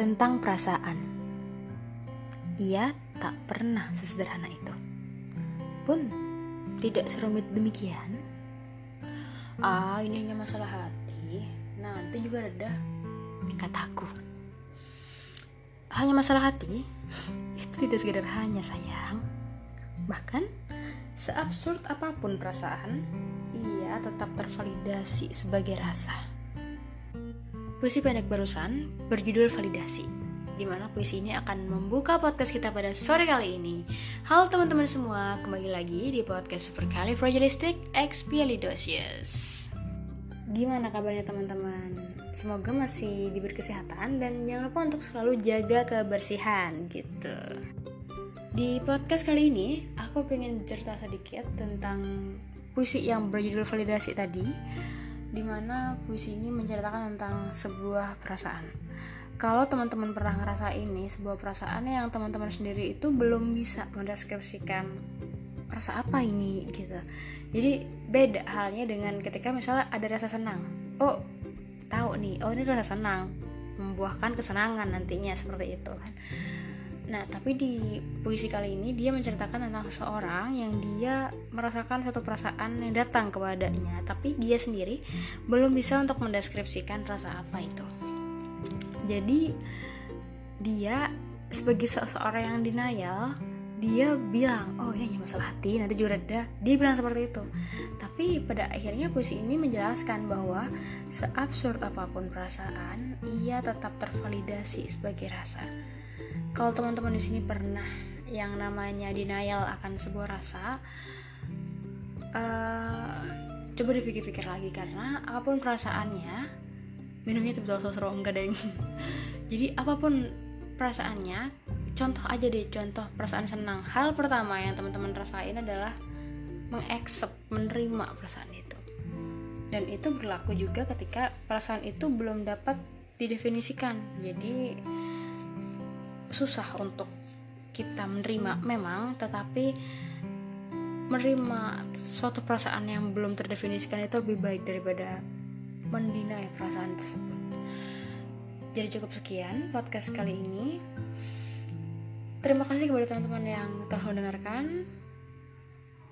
tentang perasaan. Ia tak pernah sesederhana itu. Pun tidak serumit demikian. Ah, ini hanya masalah hati. Nanti juga reda, kataku. Hanya masalah hati? Itu tidak sekedar hanya sayang. Bahkan, seabsurd apa pun perasaan, ia tetap tervalidasi sebagai rasa. Puisi pendek barusan berjudul Validasi di mana puisi ini akan membuka podcast kita pada sore kali ini. Halo teman-teman semua, kembali lagi di podcast Supercalifragilisticexpialidocious. Gimana kabarnya teman-teman? Semoga masih diberi kesehatan dan jangan lupa untuk selalu jaga kebersihan gitu. Di podcast kali ini, aku pengen cerita sedikit tentang puisi yang berjudul validasi tadi di mana puisi ini menceritakan tentang sebuah perasaan. Kalau teman-teman pernah ngerasa ini, sebuah perasaan yang teman-teman sendiri itu belum bisa mendeskripsikan rasa apa ini gitu. Jadi beda halnya dengan ketika misalnya ada rasa senang. Oh, tahu nih, oh ini rasa senang, membuahkan kesenangan nantinya seperti itu kan. Nah, tapi di puisi kali ini dia menceritakan tentang seseorang yang dia merasakan suatu perasaan yang datang kepadanya, tapi dia sendiri belum bisa untuk mendeskripsikan rasa apa itu. Jadi dia sebagai seseorang yang denial, dia bilang, "Oh, ini hanya masalah hati, nanti juga reda." Dia bilang seperti itu. Tapi pada akhirnya puisi ini menjelaskan bahwa seabsurd apa pun perasaan, ia tetap tervalidasi sebagai rasa kalau teman-teman di sini pernah yang namanya denial akan sebuah rasa uh, coba dipikir-pikir lagi karena apa pun perasaannya minumnya itu betul seru enggak deh jadi apa pun perasaannya contoh aja deh contoh perasaan senang. Hal pertama yang teman-teman rasain adalah mengaccept menerima perasaan itu. Dan itu berlaku juga ketika perasaan itu belum dapat didefinisikan. Jadi susah untuk kita menerima. Memang tetapi menerima suatu perasaan yang belum terdefinisikan itu lebih baik daripada mendinai perasaan tersebut. Jadi cukup sekian podcast kali ini. Terima kasih kepada teman-teman yang telah mendengarkan.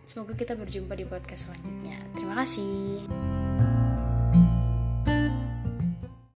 Semoga kita berjumpa di podcast selanjutnya. Terima kasih